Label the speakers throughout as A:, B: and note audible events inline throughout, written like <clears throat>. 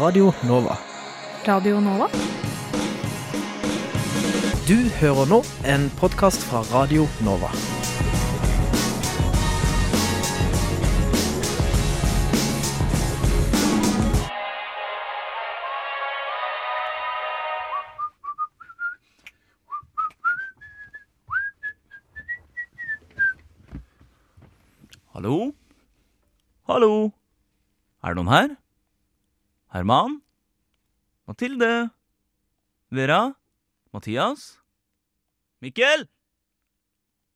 A: Radio Nova.
B: Radio Nova?
A: Du hører nå en podkast fra Radio Nova.
C: Hallo? Hallo? Er det noen her? Herman? Mathilde? Vera? Mathias? Mikkel?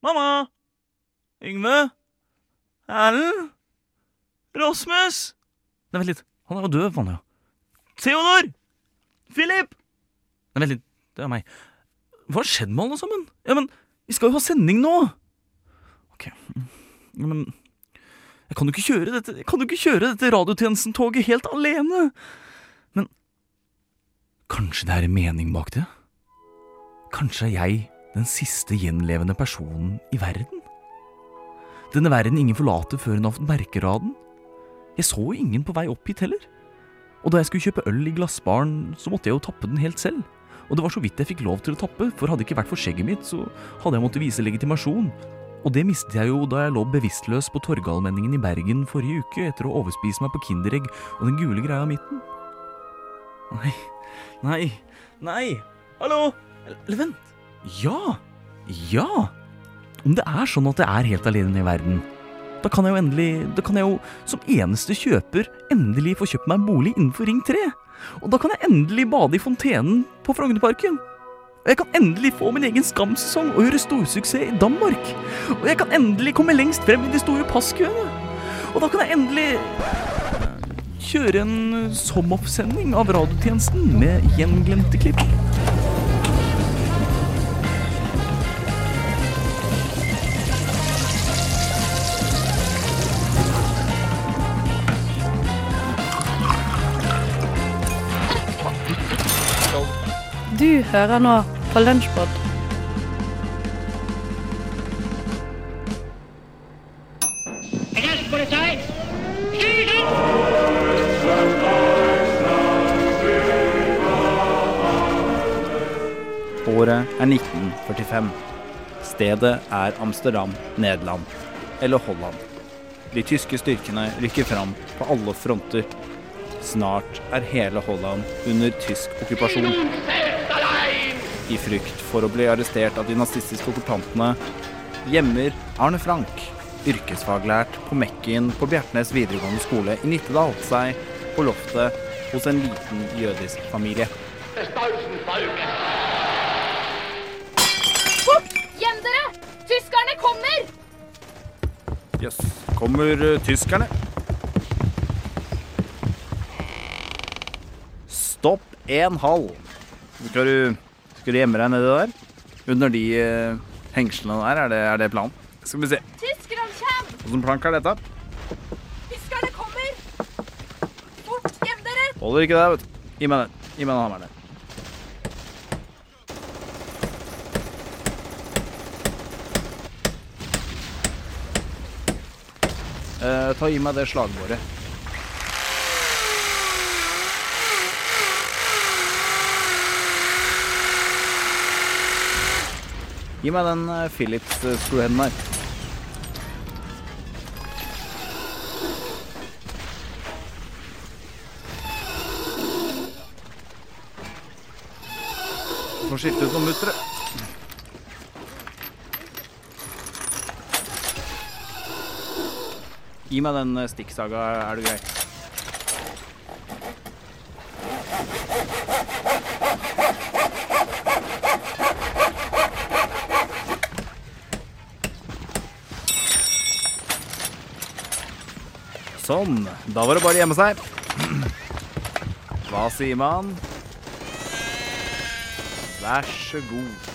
C: Mamma? Yngve? Erlend? Rasmus? Nei, vent litt. Han er jo død, ja. Theodor! Philip! Nei, vent litt. Det er meg. Hva har skjedd med alle sammen? Ja, men vi skal jo ha sending nå! Ok. Ja, men jeg kan jo ikke kjøre dette Jeg kan jo ikke kjøre dette radiotjenesten-toget helt alene! Men kanskje det er en mening bak det? Kanskje er jeg den siste gjenlevende personen i verden? Denne verden ingen forlater før hun har fått merkeraden? Jeg så jo ingen på vei opp hit heller. Og da jeg skulle kjøpe øl i glassbaren, så måtte jeg jo tappe den helt selv. Og det var så vidt jeg fikk lov til å tappe, for hadde det ikke vært for skjegget mitt, så hadde jeg måttet vise legitimasjon. Og det mistet jeg jo da jeg lå bevisstløs på Torgallmenningen i Bergen forrige uke etter å overspise meg på Kinderegg og den gule greia i midten. Nei, nei, nei, hallo, eller vent, ja, ja. Om det er sånn at jeg er helt alene i verden, da kan jeg jo endelig, da kan jeg jo som eneste kjøper endelig få kjøpt meg en bolig innenfor Ring 3. Og da kan jeg endelig bade i fontenen på Frognerparken. Og jeg kan endelig få min egen Skam-sesong og gjøre storsuksess i Danmark. Og jeg kan endelig komme lengst frem i de store passkøene. Og da kan jeg endelig kjøre en som-off-sending av radiotjenesten med gjenglemte klipp.
B: Du hører nå på Lunsjpod.
D: Året er 1945. Stedet er Amsterdam, Nederland. Eller Holland. De tyske styrkene rykker fram på alle fronter. Snart er hele Holland under tysk okkupasjon. I frykt for å bli arrestert av de nazistiske okkupantene gjemmer Arne Frank, yrkesfaglært på Mekken på Bjertnæs videregående skole i Nittedal, seg på loftet hos en liten jødisk familie.
E: Gjem dere! Tyskerne kommer!
D: Jøss, kommer eh, tyskerne? Stopp en halv. Skal du, skal du gjemme deg nedi der? Under de eh, hengslene der, er det, er det planen? Skal vi se.
E: Tyskerne kommer!
D: Åssen plank er dette?
E: Tyskerne kommer! Fort, gjem dere!
D: Holder ikke der, vet du. Gi meg den. Gi meg den hammeren. der. Eh, ta Gi meg det slagbordet. Gi meg den eh, Philips eh, der. Får skifte ut noen muttere. Gi meg den eh, stikksaga, er du grei? Sånn. Da var det bare å gjemme seg. Hva sier man? Vær så god.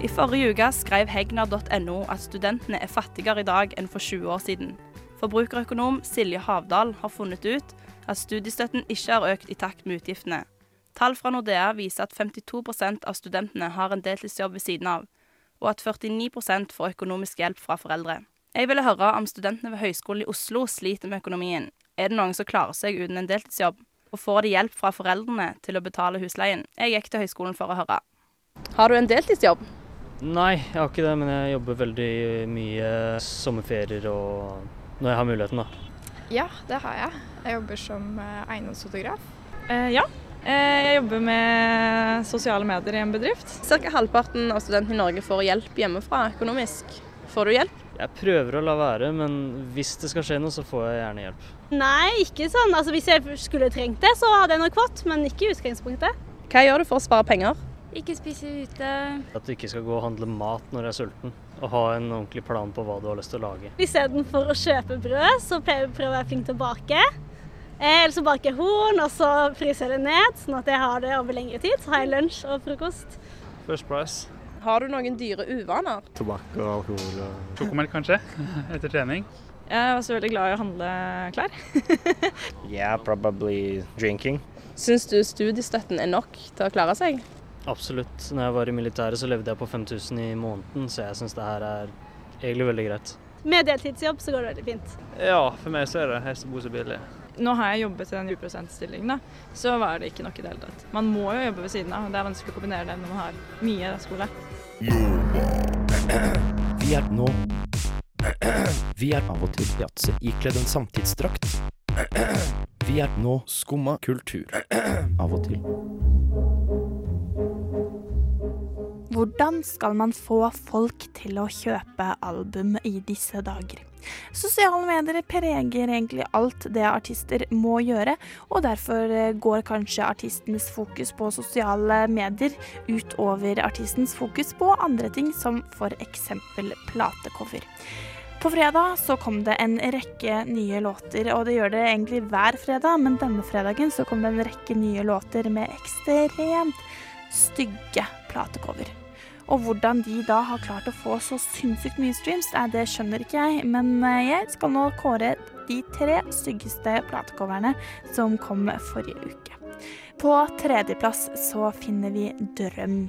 F: I forrige uke skrev hegnar.no at studentene er fattigere i dag enn for 20 år siden. Forbrukerøkonom Silje Havdal har funnet ut at studiestøtten ikke har økt i takt med utgiftene. Tall fra Nordea viser at 52% av studentene har en deltidsjobb ved siden av. og at 49% får økonomisk hjelp fra foreldre. Jeg ville høre om studentene ved Høgskolen i Oslo sliter med økonomien. Er det noen som klarer seg uten en deltidsjobb? Og får de hjelp fra foreldrene til å betale husleien? Jeg gikk til høyskolen for å høre. Har du en deltidsjobb?
G: Nei, jeg har ikke det, men jeg jobber veldig mye sommerferier og når jeg har muligheten, da.
H: Ja, det har jeg. Jeg jobber som eh, eiendomsfotograf.
I: Eh, ja. Eh, jeg jobber med sosiale medier i en bedrift.
F: Cirka halvparten av studentene i Norge får hjelp hjemmefra økonomisk. Får du hjelp?
G: Jeg prøver å la være, men hvis det skal skje noe, så får jeg gjerne hjelp.
J: Nei, ikke sånn. Altså, Hvis jeg skulle trengt det, så hadde jeg nok fått, men ikke i utgangspunktet.
F: Hva gjør du for å spare penger?
J: Ikke spise ute.
G: At du ikke skal gå og handle mat når du er sulten, og ha en ordentlig plan på hva du har lyst til å lage.
J: Istedenfor å kjøpe brød, så prøver jeg å være flink til å bake. Eh, Eller så baker jeg horn, og så fryser jeg det ned, sånn at jeg har det over lengre tid. Så har jeg lunsj og frokost.
K: First price.
F: Har du noen dyre uvaner?
K: Tobakk og alkohol og Sjokomelk kanskje, etter trening.
I: Jeg er også veldig glad i å handle klær. <laughs>
L: Yeah, probably drinking.
F: Syns du studiestøtten er nok til å klare seg?
G: Absolutt. Når jeg var i militæret, så levde jeg på 5000 i måneden, så jeg syns det her er egentlig veldig greit.
J: Med deltidsjobb så går det veldig fint.
K: Ja, for meg så er det helst å bo så billig.
I: Nå har jeg jobbet i den 20 %-stillingen, da, så var det ikke nok i det hele tatt. Man må jo jobbe ved siden av, og det er vanskelig å kombinere det når man har mye skole.
M: Vi er nå Vi er av og til yatzy ikledd en samtidsdrakt. Vi er nå skumma kultur. Av og til.
B: Hvordan skal man få folk til å kjøpe album i disse dager? Sosiale medier preger egentlig alt det artister må gjøre, og derfor eh, går kanskje artistens fokus på sosiale medier utover artistens fokus på andre ting, som f.eks. platecover. På fredag så kom det en rekke nye låter, og det gjør det egentlig hver fredag, men denne fredagen så kom det en rekke nye låter med ekstremt stygge platecover. Og hvordan de da har klart å få så sinnssykt mye streams, det skjønner ikke jeg, men eh, jeg skal nå kåre de tre styggeste platecoverne som kom forrige uke. På tredjeplass så finner vi Drøm.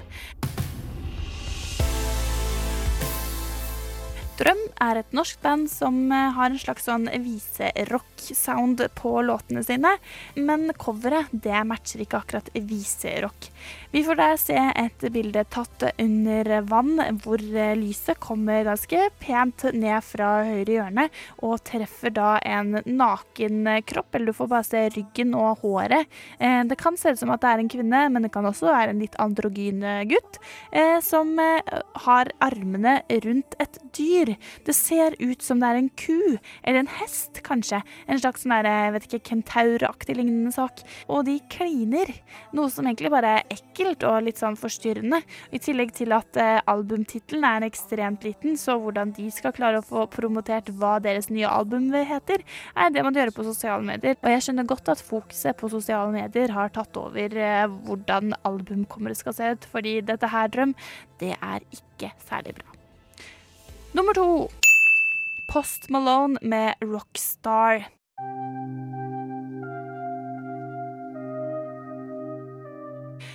B: Drøm er et norsk band som eh, har en slags sånn viserock-sound på låtene sine, men coveret det matcher ikke akkurat viserock. Vi får der se et bilde tatt under vann, hvor eh, lyset kommer ganske pent ned fra høyre hjørne og treffer da en naken kropp, eller du får bare se ryggen og håret. Eh, Det kan se ut som at det er en kvinne, men det kan også være en litt androgyn gutt, eh, som eh, har armene rundt et dyr. Det ser ut som det er en ku, eller en hest kanskje. En slags sånn der, jeg vet ikke, kentauraktig lignende sak. Og de kliner, noe som egentlig bare er ekkelt og litt sånn forstyrrende. I tillegg til at eh, albumtittelen er ekstremt liten, så hvordan de skal klare å få promotert hva deres nye album heter, er det man gjør på sosiale medier. Og jeg skjønner godt at fokuset på sosiale medier har tatt over eh, hvordan albumkommere skal se ut, fordi dette her, Drøm, det er ikke særlig bra. Nummer to. Post Malone med Rockstar.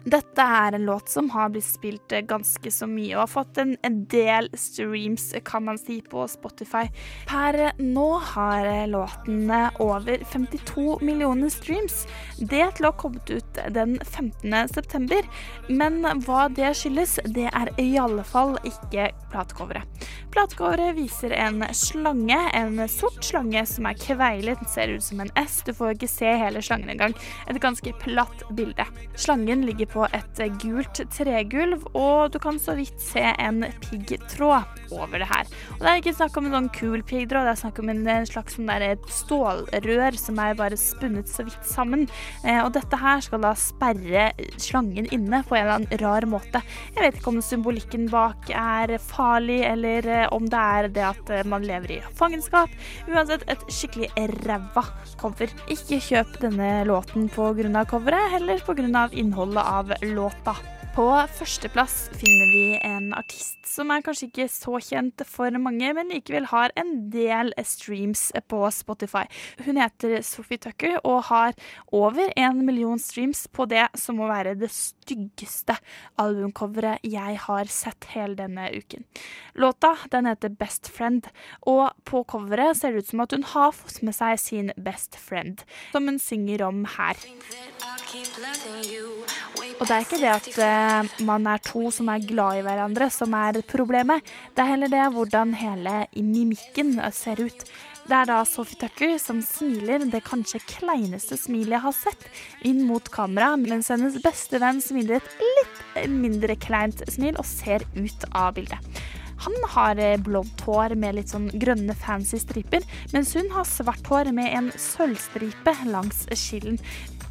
B: Dette er en låt som har blitt spilt eh, ganske så mye og har fått en, en del streams, kan man si, på Spotify. Per nå har eh, låten eh, over 52 millioner streams. Det til å ha kommet ut den 15. september. Men hva det skyldes, det er i alle fall ikke platecoveret. Platecoveret viser en slange, en sort slange som er kveilet, den ser ut som en S. Du får ikke se hele slangen engang. Et ganske platt bilde. Slangen ligger på et gult tregulv, og du kan så vidt se en piggtråd over det her. Og Det er ikke snakk om en sånn kul piggtråd, det er snakk om en, en slags sånn der stålrør som er bare spunnet så vidt sammen. Eh, og dette her skal da sperre slangen inne på en eller annen rar måte. Jeg vet ikke om symbolikken bak er farlig, eller eh, om det er det at eh, man lever i fangenskap. Uansett, et skikkelig ræva cover. Ikke kjøp denne låten pga. coveret, heller pga. innholdet av låta. På førsteplass finner vi en artist som er kanskje ikke så kjent for mange, men likevel har en del streams på Spotify. Hun heter Sophie Tucker og har over en million streams på det som må være det styggeste albumcoveret jeg har sett hele denne uken. Låta den heter Best Friend, og på coveret ser det ut som at hun har fått med seg sin best friend, som hun synger om her. Og det er ikke det at eh, man er to som er glad i hverandre som er problemet. Det er heller det hvordan hele mimikken eh, ser ut. Det er da Sophie Tucker som smiler det kanskje kleineste smilet jeg har sett, inn mot kamera, mens hennes beste venn smiler et litt mindre kleint smil og ser ut av bildet. Han har eh, blondt hår med litt sånn grønne fancy striper, mens hun har svart hår med en sølvstripe langs skillen.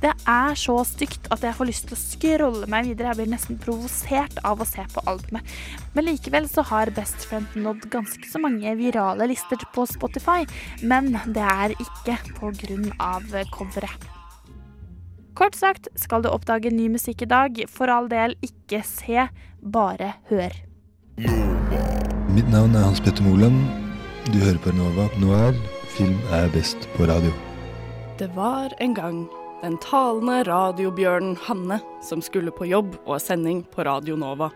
B: Det er så stygt at jeg får lyst til å scrolle meg videre. Jeg blir nesten provosert av å se på albumet. Men likevel så har Best Friend nådd ganske så mange virale lister på Spotify. Men det er ikke av coveret. Kort sagt, skal du oppdage ny musikk i dag, for all del ikke se, bare hør.
N: Mitt navn er Hans Petter Moland. Du hører på Nova Noir. Film er best på radio.
F: Det var en gang den talende radiobjørnen Hanne som skulle på jobb og sending på Radio Nova.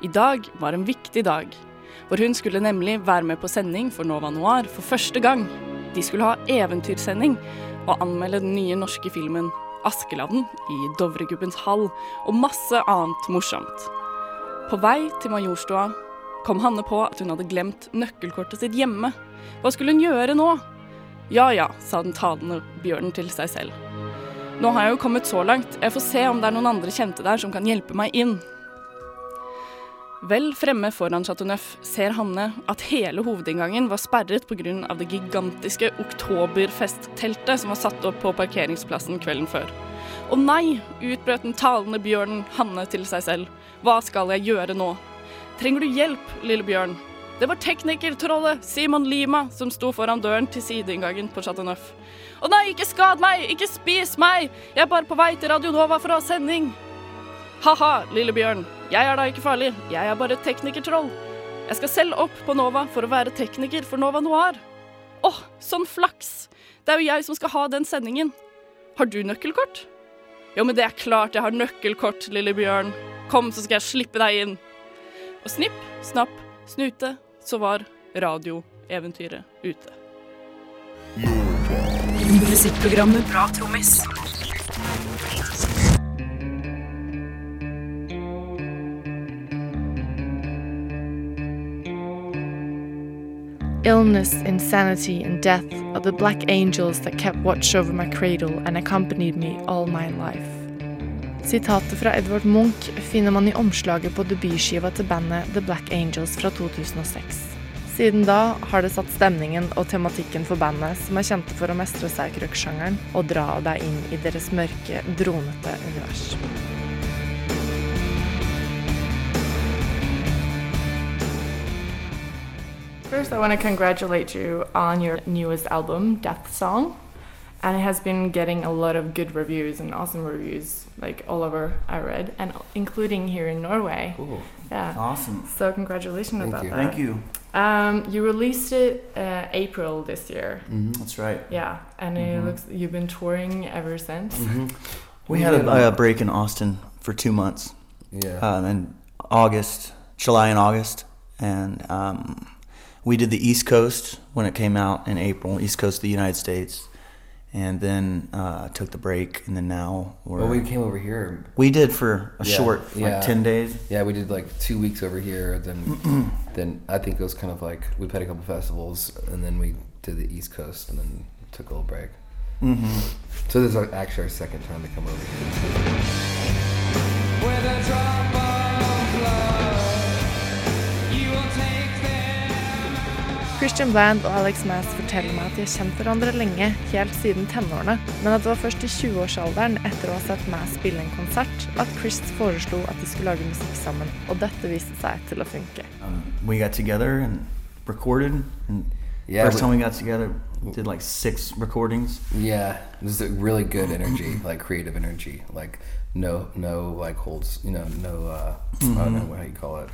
F: I dag var en viktig dag, for hun skulle nemlig være med på sending for Nova Noir for første gang. De skulle ha eventyrsending og anmelde den nye norske filmen Askeladden i Dovregubbens hall og masse annet morsomt. På vei til Majorstua kom Hanne på at hun hadde glemt nøkkelkortet sitt hjemme. Hva skulle hun gjøre nå? Ja ja, sa den talende bjørnen til seg selv. Nå har jeg jo kommet så langt, jeg får se om det er noen andre kjente der som kan hjelpe meg inn. Vel fremme foran Chateau Neuf ser Hanne at hele hovedinngangen var sperret pga. det gigantiske oktoberfestteltet som var satt opp på parkeringsplassen kvelden før. Å nei, utbrøt den talende bjørnen Hanne til seg selv. Hva skal jeg gjøre nå? Trenger du hjelp, lille bjørn? Det var teknikertrollet Simon Lima som sto foran døren til sideinngangen på Chateau Neuf. Å nei, ikke skad meg! Ikke spis meg! Jeg er bare på vei til Radio Nova for å ha sending. Ha-ha, lille bjørn. Jeg er da ikke farlig. Jeg er bare teknikertroll. Jeg skal selv opp på Nova for å være tekniker for Nova Noir. Åh, sånn flaks! Det er jo jeg som skal ha den sendingen. Har du nøkkelkort? Jo, men det er klart jeg har nøkkelkort, lille bjørn. Kom, så skal jeg slippe deg inn. Og snipp, snapp, snute, så var radioeventyret ute.
O: Musikkprogrammet Bra trommis.
P: Illness, insanity, and death are the black angels that kept watch over my cradle and accompanied me all my life. Sitatet fra Edvard Munch finner man i omslaget på debutskiva til bandet The Black Angels fra 2006. Siden da har det satt stemningen og tematikken for bandet, som er kjente for å mestre psych-rock-sjangeren og dra deg inn i deres mørke, dronete univers. First, I want to congratulate you on your newest album, Death Song. And it has been getting a lot of good reviews and awesome reviews, like all over I read, and including here in Norway.
Q: Cool.
P: Yeah.
Q: Awesome.
P: So congratulations
Q: Thank
P: about
Q: you.
P: that.
Q: Thank you.
P: Um, you released it uh, April this year.
Q: Mhm, that's right.
P: Yeah, and it
Q: Mhm.
P: looks you've been touring ever since.
Q: Mhm.
R: We
Q: We
R: had a, a break in Austin for two months.
Q: Yeah.
R: Uh, and then August, July and August. And um, we did the East Coast when it came out in April, East Coast of the United States. And then uh, took the break, and then now we're.
Q: Well, we came over here.
R: We did for a
Q: Yeah,
R: short,
Q: yeah.
R: like 10 days.
Q: Yeah, we did like two weeks over here. Then, <clears throat> then I think it was kind of like we played a couple festivals, and then we did the East Coast, and then took a little break.
R: Mhm.
Q: So this is actually our second time to come over here.
P: Christian Bland og Alex Mass forteller meg at de har kjent hverandre lenge, helt siden tenårene, men at det var først i 20-årsalderen, etter å ha sett Mass spille en konsert, at Chris foreslo at de skulle lage musikk sammen, og dette viste seg til å funke.
R: Um, we got together and recorded. And
Q: Yeah,
R: first time we got together, did like six recordings.
Q: Yeah, there's a really good energy, <clears throat> like creative energy. Like no no like holds you know no uh, I don't know how you call it.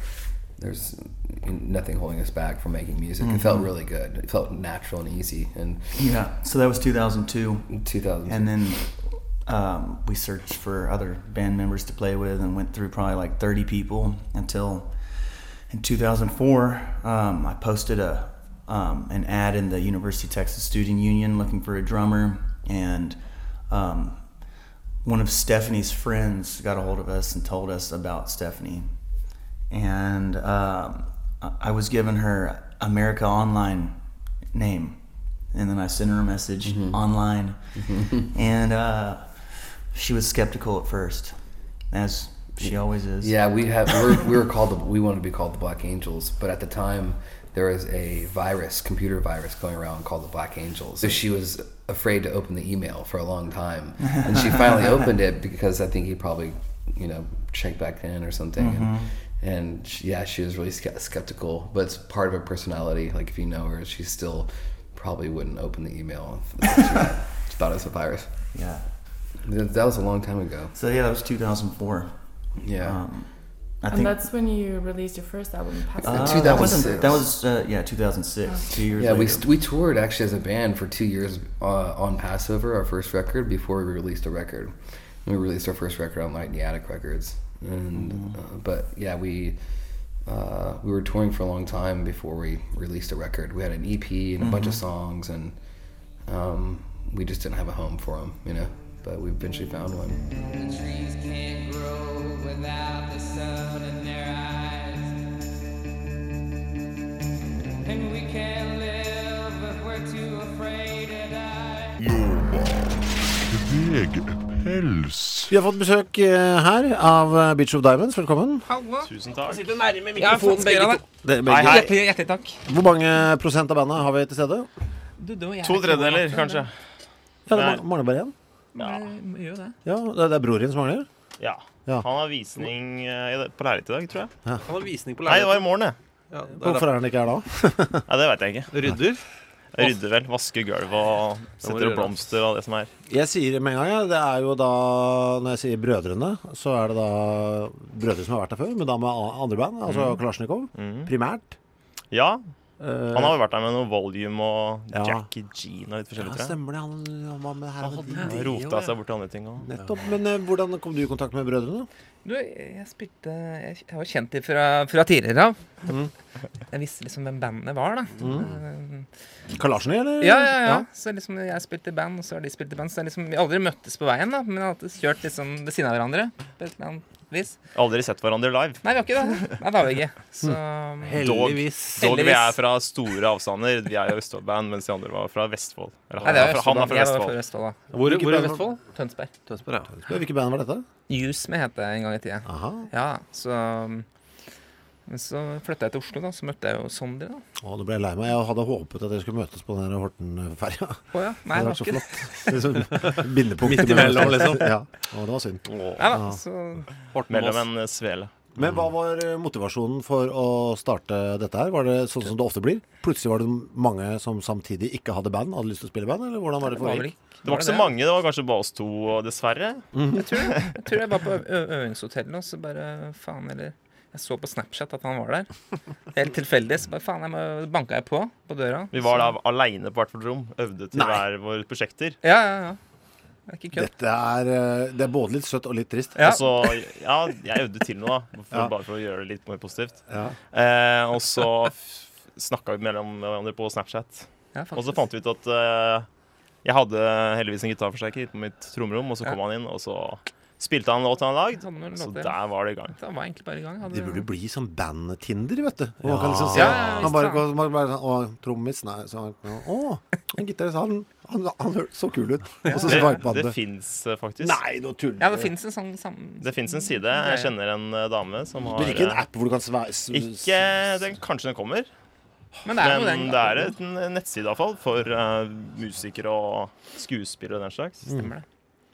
Q: There's nothing holding us back from making music. It felt really good. It felt natural and easy. And
R: Yeah, so that was 2002.
Q: 2002.
R: And then um, we searched for other band members to play with and went through probably like 30 people until in 2004 um, I posted a um, an ad in the University of Texas Student Union looking for a drummer and um, one of Stephanie's friends got a hold of us and told us about Stephanie and um, I- was given her America Online name, and then I sent her a message online, and uh, she was skeptical at first, as she always is.
Q: Yeah, we have we were, we <laughs> were called the, we wanted to be called the Black Angels, but at the time there was a virus, computer virus going around called the Black Angels. So she was afraid to open the email for a long time, and she finally <laughs> opened it because I think he probably you know checked back in or something.
R: Mhm.
Q: And, and she, yeah, she was really skeptical, but it's part of her personality. Like if you know her, she still probably wouldn't open the email if she, <laughs> she thought it was a virus.
R: Yeah.
Q: That that was a long time ago.
R: So yeah, that was 2004.
Q: Yeah.
R: Um, I
P: and
R: think
P: that's when you released your first album, Passive.
R: uh, that wasn't that was uh, yeah 2006. Two years
Q: Yeah, we,
R: later.
Q: st- we toured actually as a band for two years uh, on Passover, our first record, before we released a record. We released our first record on Light in the Attic Records, and
R: Mm-hmm.
Q: uh, but yeah, we uh, we were touring for a long time before we released a record. We had an EP and a bunch of
R: Mhm.
Q: songs, and um, we just didn't have a home for them, you know. But we eventually found one.
S: The trees can't grow without the sun in their eyes. And we can't live if we're too afraid to die.
T: VG-pels. Vi har fått besøk eh, her av eh, Beach of Diamonds. Velkommen.
U: Tusen takk.
V: Sitter nærme mikrofonen, begge to.
T: Det- begge.
V: Hjertelig, hjertelig takk.
T: Hvor mange prosent av bandet har vi til stede?
V: Du, du, jeg
U: To
V: er
U: tredjedeler, kanskje.
T: Ja, det
U: Nei.
T: man- mangler bare én.
V: Ja. Vi gjør det.
T: Ja, det, det er bror din som mangler?
U: Ja.
T: Ja.
U: Han har visning eh, i på lerretet i dag, tror jeg.
T: Ja.
V: Han har visning på
U: Nei, det var i morgen, det.
V: Ja, det er
T: Hvorfor er han ikke her da?
U: Nei, det vet jeg ikke.
V: Rydder?
U: Jeg rydder vel. Vasker gulvet og setter opp blomster og det som er.
T: Jeg sier det med en gang, ja. Det er jo da Når jeg sier brødrene, så er det da brødre som har vært der før, men da med andre band. Altså
U: mm.
T: Kalasjnikov.
U: mm.
T: Primært.
U: Ja.
T: Eh,
U: Han har jo vært der med noe Volume og
T: Ja.
U: Jackie Jean og litt forskjellig,
T: Ja, stemmer det. Han, han var med her.
U: Han
T: han
U: rota seg bort til andre ting òg.
T: Nettopp. Men eh, hvordan kom du i kontakt med brødrene?
V: Du, jeg spilte Jeg, jeg var kjent dem fra, fra tidligere av.
T: Mm.
V: Jeg visste liksom hvem bandet var, da.
T: Mm. Kalasjene, eller?
V: Ja, ja, ja.
T: Ja.
V: Så liksom jeg spilte i band, og så har de spilt i band. Så liksom, vi aldri møttes på veien, da, men har alltid kjørt liksom ved siden av hverandre. På et eller annet vis.
U: Aldri sett hverandre live.
V: Nei, vi har ikke det. Nei, det har vi ikke. Så
U: Dog, dog vi er fra store avstander. Vi er jo Østfold-band, mens de andre var fra Vestfold. Eller
V: Nei, det er
U: han, er fra, han er fra Vestfold.
V: fra Vestfold.
T: Hvor- hvor er Vestfold?
V: Tønsberg.
T: Tønsberg, ja. Hvilket band var dette?
V: Use med het det en gang i tida.
T: Aha.
V: Ja, så Men så flytta jeg til Oslo, da. Så møtte jeg jo Sondre, da.
T: Å, nå ble jeg lei meg. Jeg hadde håpet at dere skulle møtes på den Horten-ferja.
V: Oh, ja. Nei,
T: det vært så
V: var
T: flott. <laughs> Liksom, <laughs> bindepunkt
U: Midt imellom, liksom.
T: Ja. Å, det var synd.
V: Ja da, så
U: Mellom en eh, svele.
T: Men hva var eh, motivasjonen for å starte dette her? Var det sånn som det ofte blir? Plutselig var det mange som samtidig ikke hadde band, hadde lyst til å spille band? Eller hvordan var det for
V: deg?
U: Det var ikke så mange, det var kanskje bare oss to, dessverre.
V: Jeg tror, jeg tror jeg var på øvingshotellet, og så bare faen, eller Jeg så på Snapchat at han var der. Helt tilfeldig. Så bare faen, jeg må, banka jeg på på døra.
U: Vi var da aleine på hvert vårt rom. Øvde til
T: Nei.
U: hver våre prosjekter.
V: Ja, ja, ja. Det er ikke kødd.
T: Dette er, eh, det er både litt søtt og litt trist.
U: Ja, så, ja, jeg øvde til noe, da. For,
T: Ja.
U: Bare for å gjøre det litt mer positivt.
T: Ja.
U: Eh, og så snakka vi mellom hverandre på Snapchat.
V: Ja,
U: og så fant vi ut at eh, jeg hadde heldigvis en gitarforsterker på mitt trommerom, og så kom
V: Ja.
U: han inn, og så spilte han låt han har lagd. Så der var det i gang.
V: Så var egentlig bare i gang. Hadde,
T: Det burde bli sånn band-Tinder, vet du. Man liksom
V: Ja.
T: se
V: Ja, ja,
T: Han bare, bare sånn Å, trommis, nei så, Å, en gitarist, han, han, han hørtes så kul ut. Og så
U: Det,
T: sveipa han
U: det
T: det.
U: fins faktisk.
T: Nei, nå tuller
V: Ja, det fins en sånn sam...
U: Det fins en side. Jeg kjenner en eh, dame som har
T: Men ikke en
U: eh,
T: app hvor du kan sveise
U: Ikke den, Kanskje den kommer.
V: Men det er Men den-
U: det er et- en nettside iallfall for uh, musikere og skuespillere og den slags.
V: Stemmer det.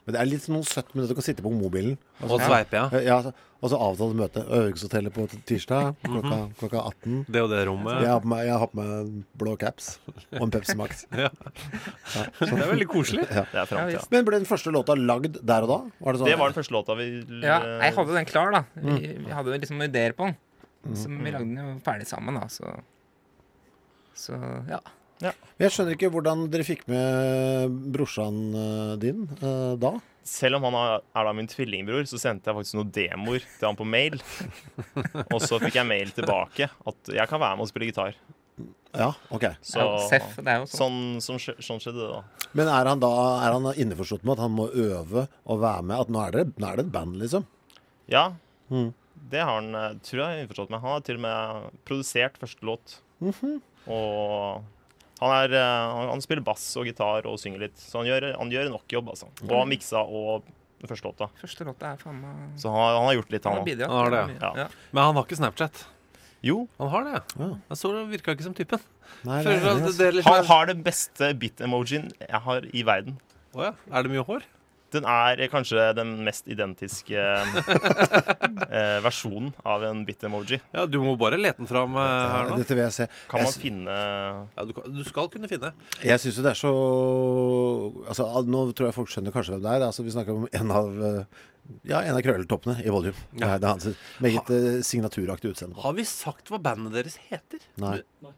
T: Men det er litt noen søtt med det du kan sitte på mobilen.
W: Og sveipe, ja.
T: ja så- og så avtale møte. Øvingshotellet på tirsdag klokka,
W: Mhm.
T: klokka 18.
W: Det og det rommet.
T: Jeg har på meg, jeg har på meg blå caps og en Pepsi Max. <laughs>
W: Ja.
T: Ja,
W: Det er veldig koselig.
T: Ja.
U: Det er fremtiden.
T: Men ble den første låta lagd der og da? Var det, sånn?
U: Det var den første låta vi
V: Ja, jeg hadde den klar, da.
T: Mm.
V: Vi, vi hadde liksom noen ideer på den. Så
T: Mm.
V: vi lagde den jo ferdig sammen, da. Så, så ja.
T: Jeg skjønner ikke hvordan dere fikk med brorsan eh, din uh, da.
U: Selv om han er da min tvillingbror, så sendte jeg faktisk noen demoer til han på mail. <laughs> Og så fikk jeg mail tilbake at jeg kan være med og spille gitar.
T: Ja, ok.
U: Så,
V: Ja, jo
U: sånn. Sånn, sånn skjedde det, da.
T: Men er han da er han innforstått med at han må øve og være med? At nå er det, nå er det et band, liksom?
U: Ja,
T: Mm.
U: det har han, eh, tror jeg, innforstått med. Han har til og med produsert første låt.
T: Mhm.
U: Og han, er, eh, han, han spiller bass og gitar og synger litt, så han gjør, han gjør nok jobb, altså. Og han miksa og den første låta.
V: Første låta er faen meg
U: Så han, han har gjort litt,
V: Han
U: òg.
W: Han har det,
V: Ja.
W: ja. Men han har ikke Snapchat.
U: Jo.
W: Han har det, ja. Jeg så det virka ikke som typen.
T: Nei, det,
W: det, det liksom
U: Han har den beste bit-emojien jeg har i verden.
W: Å ja. Er det mye hår?
U: Den er kanskje den mest identiske <laughs> eh, versjonen av en bit-emoji.
W: Ja, du må bare lete den fram eh, her nå.
T: Dette vil jeg se.
U: Kan
T: Jeg
U: man finne
W: Ja, du, kan- du skal kunne finne.
T: Jeg syns jo det er så altså, al- Nå tror jeg folk skjønner kanskje hvem det er. Altså, vi snakker om en av eh, ja, en av krølletoppene i Volume.
W: Ja.
T: Det er hans meget eh, signaturaktig utseende.
W: Har vi sagt hva bandet deres heter?
T: Nei.
V: Nei.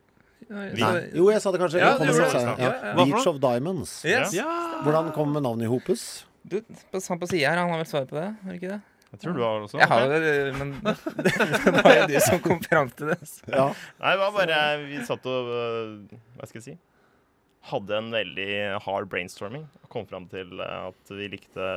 T: Nei. Jo, jeg sa det kanskje.
W: Ja, det gjorde du. Ja, ja.
T: Ja. Beach of Diamonds.
V: Yes.
W: Ja.
T: Hvordan kom navnet i Hopus?
V: Du, på, han på sida her, han har vel svaret på det? Har ikke det?
U: Jeg tror du har også.
V: Jeg har jo det, men <laughs> det var jo du som kom fram til det. så.
T: Ja.
U: Nei, det var bare Vi satt og øh, Hva skal jeg si? Hadde en veldig hard brainstorming. Og kom fram til øh, at vi likte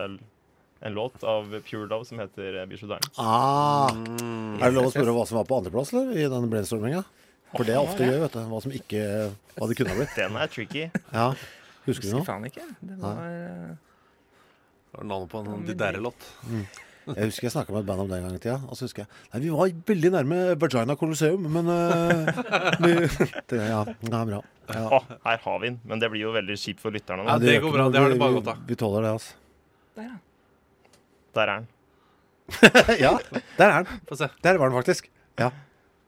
U: en låt av Pure Love som heter Beach of
T: Ah.
W: Mm.
T: Er det lov å spørre hva som var på andreplass eller, i den brainstorminga? For det er ofte gøy, vet du. Hva som ikke Hva det kunne ha blitt.
U: Den er tricky.
T: Ja. Husker du
V: Husker
T: noe?
V: faen ikke. Det var
W: Det var navnet på en Didderre-låt.
T: Mm. Jeg husker jeg snakka med et band om det en gang i tida. Og så husker jeg Nei, vi var veldig nærme Vagina Colosseum, men uh, vi, <laughs> det, Ja, det er bra. Ja.
U: Å, her har vi den. Men det blir jo veldig kjipt for lytterne.
W: Ja, det
T: det
W: går bra.
T: noe.
W: Det har det bare
T: godt
W: gått av.
T: Vi tåler det, altså.
V: Der, ja.
U: Der er den. <laughs>
T: ja, der er den.
W: Få se.
T: Der var den faktisk. Ja.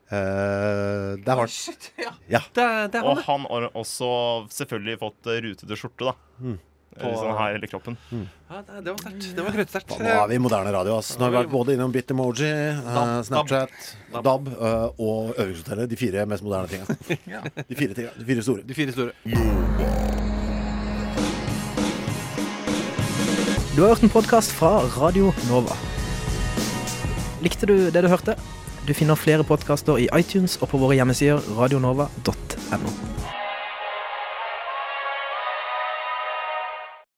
T: Uh, der var den. Ja.
W: Der, der
U: Og
W: den. Og
U: han har også selvfølgelig fått rutete skjorte, da.
T: Mm.
U: På, sånn her hele kroppen.
W: Ja, det, var sterkt. Det var krøttsterkt.
T: Nå er vi i moderne radio. ass. Nå har vi vært både innom Bitmoji, uh, Snapchat,
W: Dab.
T: DAB eh, og Øvingshotellet. De fire mest moderne tinga. <laughs>
V: Ja.
T: De fire, tinga. de fire store.
W: De fire store.
X: Du har hørt en podkast fra Radio Nova. Likte du det du hørte? Du finner flere podkaster i iTunes og på våre hjemmesider radionova.no.